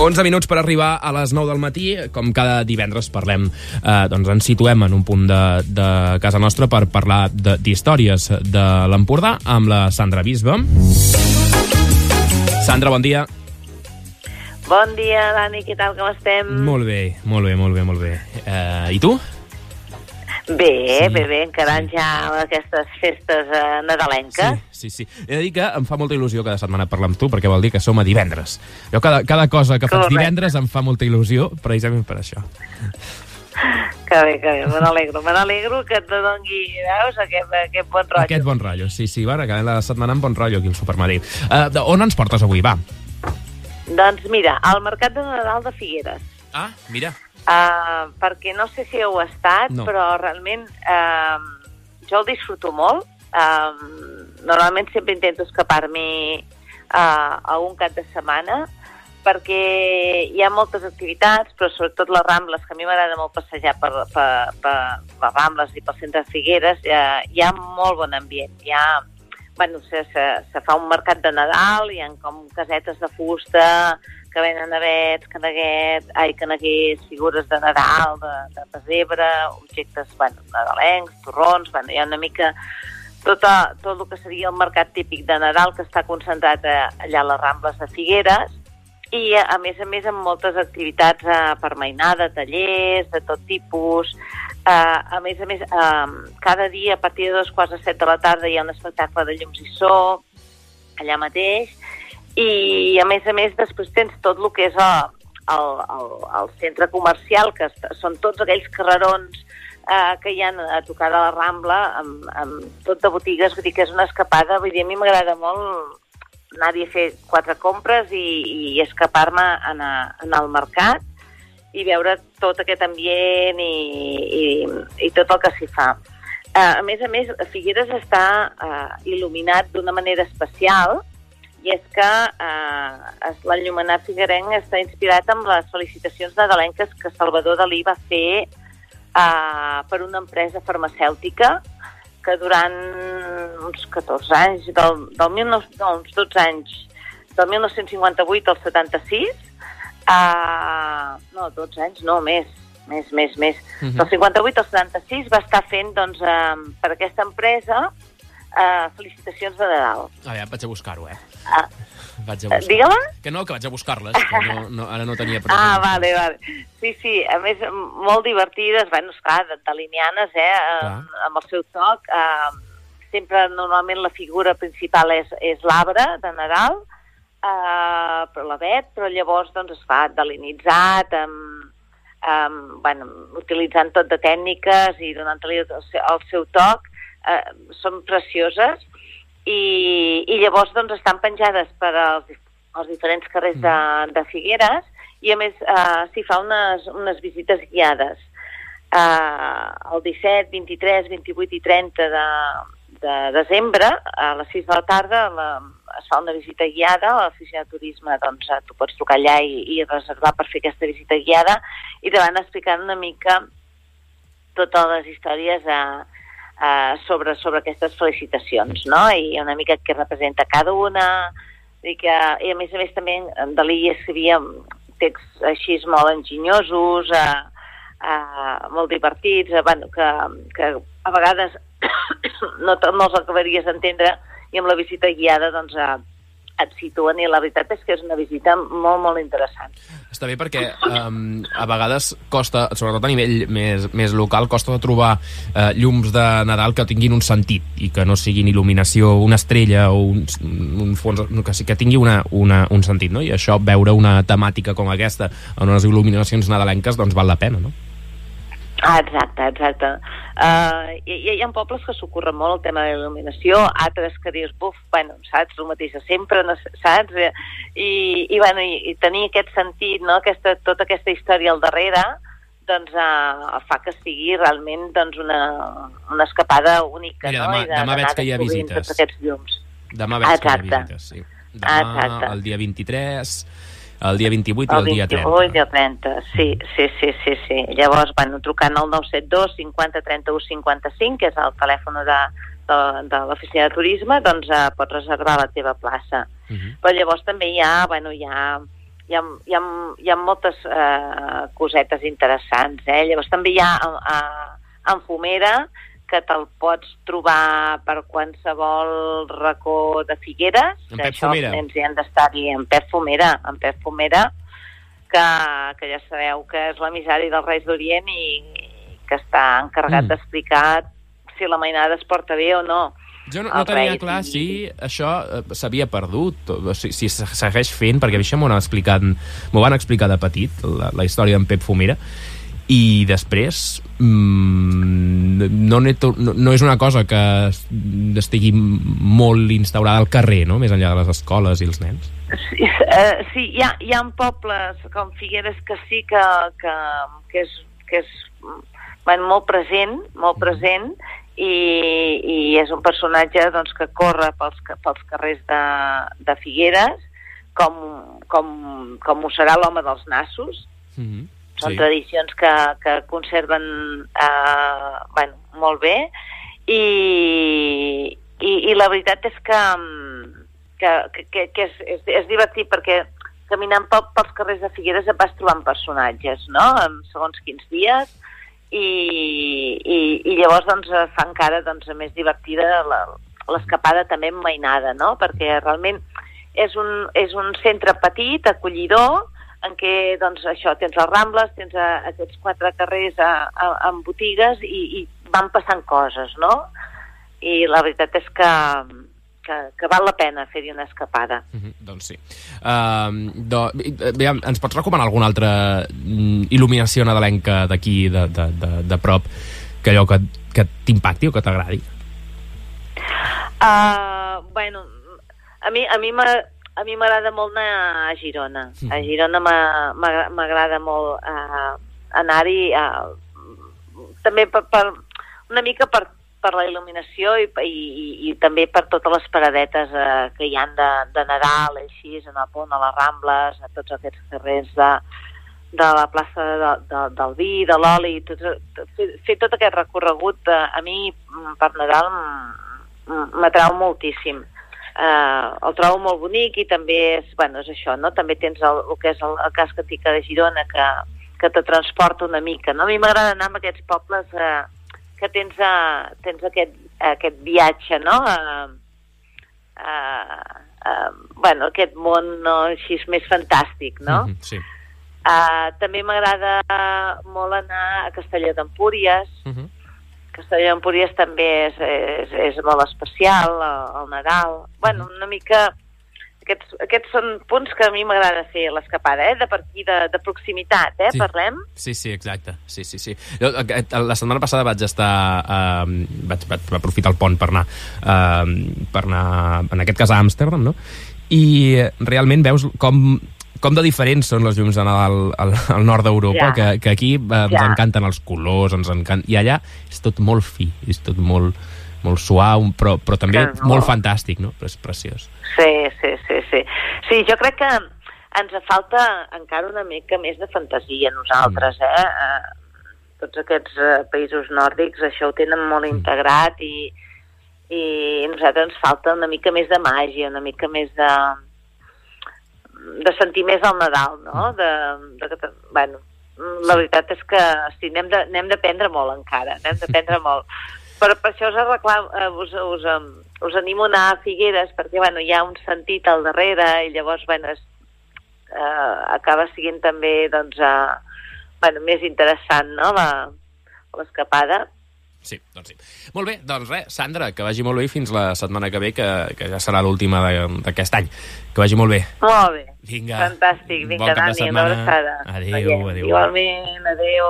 11 minuts per arribar a les 9 del matí. Com cada divendres parlem, eh, doncs ens situem en un punt de, de casa nostra per parlar de- d'històries de, de l'Empordà amb la Sandra Bisbe. Sandra, bon dia. Bon dia, Dani, què tal, com estem? Molt bé, molt bé, molt bé, molt bé. Eh, I tu? Bé, Sí. bé, bé, encarant ja aquestes festes eh, nadalenques. Sí, sí, sí. He de dir que em fa molta il·lusió cada setmana parlar amb tu, perquè vol dir que som a divendres. Jo cada, cada cosa que faig Correcte. divendres em fa molta il·lusió, precisament per això. Que bé, que bé, me n'alegro, me n'alegro que et dongui, veus, aquest, aquest bon rotllo. Aquest bon rotllo, sí, sí, va, acabem la setmana amb bon rotllo aquí al Supermadí. Uh, on ens portes avui, va? Doncs mira, al Mercat de Nadal de Figueres, Ah, mira. Uh, perquè no sé si heu estat, No. però realment uh, jo el disfruto molt. Uh, normalment sempre intento escapar-m'hi uh, a un cap de setmana, perquè hi ha moltes activitats, però sobretot les Rambles, que a mi m'agrada molt passejar per, per, per les Rambles i pel centre de Figueres, ha, hi ha molt bon ambient. Hi ha, bueno, se, se, se fa un mercat de Nadal, hi ha com casetes de fusta que venen avets, caneguet, ai, caneguers, figures de Nadal, de, de pesebre, objectes, bueno, nadalencs, torrons, bueno, hi ha una mica tota, tot el que seria el mercat típic de Nadal que està concentrat a, allà a les Rambles de Figueres i a més a més amb moltes activitats eh, per mainada, tallers de tot tipus eh, a més a més eh, cada dia a partir de dos quarts de set de la tarda hi ha un espectacle de llums i so allà mateix. I a més a més després tens tot el que és el, el, el, el centre comercial que són tots aquells carrerons eh, que hi ha a tocar de la Rambla amb, amb tot de botigues, vull dir que és una escapada, vull dir, a mi m'agrada molt anar-hi a fer quatre compres i, i escapar-me en, a, en el mercat i veure tot aquest ambient i, i, i tot el que s'hi fa. Uh, a més a més, Figueres està uh, il·luminat d'una manera especial i és que uh, l'enllumenat figuerenc està inspirat amb les felicitacions nadalenques que Salvador Dalí va fer uh, per una empresa farmacèutica que durant uns 14 anys, del, del 19, no, uns 12 anys, del 1958 al 76, uh, no, 12 anys, no, més, més, més, més. Mhm. Del 58 al 76 va estar fent, doncs, uh, per aquesta empresa, uh, felicitacions de Nadal. A veure, vaig a buscar-ho, eh? Uh, Vaig a buscar Digue-la? Que no, que vaig a buscar-les, no, no, ara no tenia present. Ah, vale, vale. Sí, sí, a més, molt divertides, bueno, esclar, de- dalinianes, eh, amb, amb el seu toc. Eh, sempre, normalment, la figura principal és, és l'arbre de Nadal, eh, però l'avet, però llavors, doncs, es fa dalinitzat, amb, amb, bueno, utilitzant tot de tècniques i donant-li el, seu- el seu toc. Eh, són precioses i, i llavors doncs, estan penjades per als, als diferents carrers de, de Figueres i a més eh, s'hi fa unes, unes visites guiades. Eh, el 17, 23, 28 i 30 de, de desembre, a les 6 de la tarda, la, es fa una visita guiada, a l'oficina de turisme doncs, eh, tu pots trucar allà i, i reservar per fer aquesta visita guiada i te van explicant una mica totes les històries a, a, sobre, sobre aquestes felicitacions, no? I una mica què representa cada una, i, que, i a més a més també Dalí escrivia texts així molt enginyosos, a, a, molt divertits, a, bueno, que, que a vegades no, no els acabaries d'entendre i amb la visita guiada doncs, a, et situen i la veritat és que és una visita molt, molt interessant. Està bé perquè um, a vegades costa, sobretot a nivell més, més local, costa de trobar uh, llums de Nadal que tinguin un sentit i que no siguin il·luminació, una estrella o un, un fons, que, sí, que tingui una, una, un sentit, no? I això, veure una temàtica com aquesta en unes il·luminacions nadalenques, doncs val la pena, no? Ah, exacte, exacte. Uh, hi, hi ha pobles que s'ocorren molt el tema de la il·luminació, altres que dius, buf, bueno, saps, el mateix de sempre, no, saps? I, i, bueno, i, i tenir aquest sentit, no? aquesta, tota aquesta història al darrere, doncs uh, fa que sigui realment doncs, una, una escapada única. Mira, no? demà- I de- demà veig que hi ha visites. Tots aquests llums. Demà veig que hi ha Exacte. visites, sí. Demà, Exacte. el dia 23, el dia 28 i El el dia 30. 28 i el 30, sí, sí, sí, sí, sí. Llavors, bueno, trucant al 972 50 31 55, que és el telèfon de, de, de l'oficina de turisme, doncs eh, pots reservar la teva plaça. Uh -huh. Però llavors també hi ha, bueno, hi ha, hi ha, hi ha, hi ha moltes eh, cosetes interessants. Eh? Llavors també hi ha a, a, en Fumera, que te'l pots trobar per qualsevol racó de Figueres. En Pep això Fumera. Nens hi han d'estar-hi en Pep Fumera, en Pep Fumera, que, que ja sabeu que és l'emissari dels Reis d'Orient i que està encarregat Mm. d'explicar si la mainada es porta bé o no. Jo no, no tenia clar i- si això eh, s'havia perdut, o si, si se segueix fent, perquè això m'ho han explicat, m'ho van explicar de petit, la, la història d'en Pep Fumera, i després mm, no, no, no és una cosa que es- estigui molt instaurada al carrer, no? més enllà de les escoles i els nens. Sí, eh, sí hi, ha, hi ha pobles com Figueres que sí que, que, que és, que és bueno, molt present, molt present, i, i és un personatge doncs, que corre pels, pels carrers de, de Figueres, com, com, com ho serà l'home dels nassos, Mm -hmm. Són sí. tradicions que, que conserven eh, bueno, molt bé i, i, i la veritat és que, que, que, que és, és, és divertit perquè caminant pel, pels carrers de Figueres et vas trobant personatges, no?, en segons quins dies, i, i, i llavors doncs, fa encara doncs, més divertida la- l'escapada també en mainada, no?, perquè realment és un, és un centre petit, acollidor, en què doncs, això tens les Rambles, tens a, aquests quatre carrers a, a, amb botigues i, i van passant coses, no? I la veritat és que, que, que val la pena fer-hi una escapada. Mm -hmm, doncs sí. Uh, do, bé, ens pots recomanar alguna altra mm, il·luminació nadalenca d'aquí, de, de, de, de prop, que allò que, que t'impacti o que t'agradi? Uh, bueno, a mi, a mi a mi m'agrada molt anar a Girona. Mhm. A Girona m'ha- m'agra- m'agrada molt uh, anar-hi, uh, també per, per, una mica per, per la il·luminació i, i, i, també per totes les paradetes uh, que hi han de, de Nadal, així, en el pont, a les Rambles, a tots aquests carrers de, de la plaça de, de, del vi, de l'oli, tot, tot, fer, fer tot aquest recorregut, eh, a mi per Nadal m'atrau moltíssim. Eh, el trobo molt bonic i també és, bueno, és això, no? També tens el, el que és el, el casc antica de Girona que, que te transporta una mica, no? A mi m'agrada anar a aquests pobles eh, que tens, eh, tens aquest, aquest viatge, no? Eh, eh, eh, bueno, aquest món no, així és més fantàstic, no? Mm -hmm, sí. Uh, també m'agrada molt anar a Castelló d'Empúries. Mm -hmm. Castelló d'Empúries també és, és, és molt especial, el, el Nadal. Bueno, una mica... Aquests, aquests són punts que a mi m'agrada fer l'escapada, eh? De per aquí, de, de proximitat, eh? Sí. Parlem? Sí, sí, exacte. Sí, sí, sí. Jo, aquest- la setmana passada vaig estar... Uh, vaig, vaig aprofitar el pont per anar, uh, per anar, en aquest cas, a Amsterdam, no? I realment veus com com de diferents són les llums de Nadal al, al nord d'Europa, Ja. que, que aquí eh, ens Ja. encanten els colors, ens encanta... i allà és tot molt fi, és tot molt, molt suau, però, però també Que no. molt fantàstic, no? Però és preciós. Sí, sí, sí, sí. Sí, jo crec que ens falta encara una mica més de fantasia a nosaltres, Mm. eh? eh tots aquests eh, països nòrdics això ho tenen molt Mm. integrat i, i a nosaltres ens falta una mica més de màgia, una mica més de de sentir més el Nadal, no? De, de, de, bueno, la veritat és que sí, n'hem d'aprendre molt encara, n'hem d'aprendre molt. Però per això us, reclam, eh, us, us, us animo a anar a Figueres, perquè bueno, hi ha un sentit al darrere i llavors bueno, és, eh, acaba sent també doncs, eh, bueno, més interessant no? la- l'escapada. Sí, doncs sí. Molt bé, doncs res, Sandra, que vagi molt bé fins la setmana que ve, que, que ja serà l'última de- d'aquest any. Que vagi molt bé. Molt bé. Vinga. Fantàstic. Vinga, Bon Dani, una abraçada. Adéu, adéu. Igualment, adéu.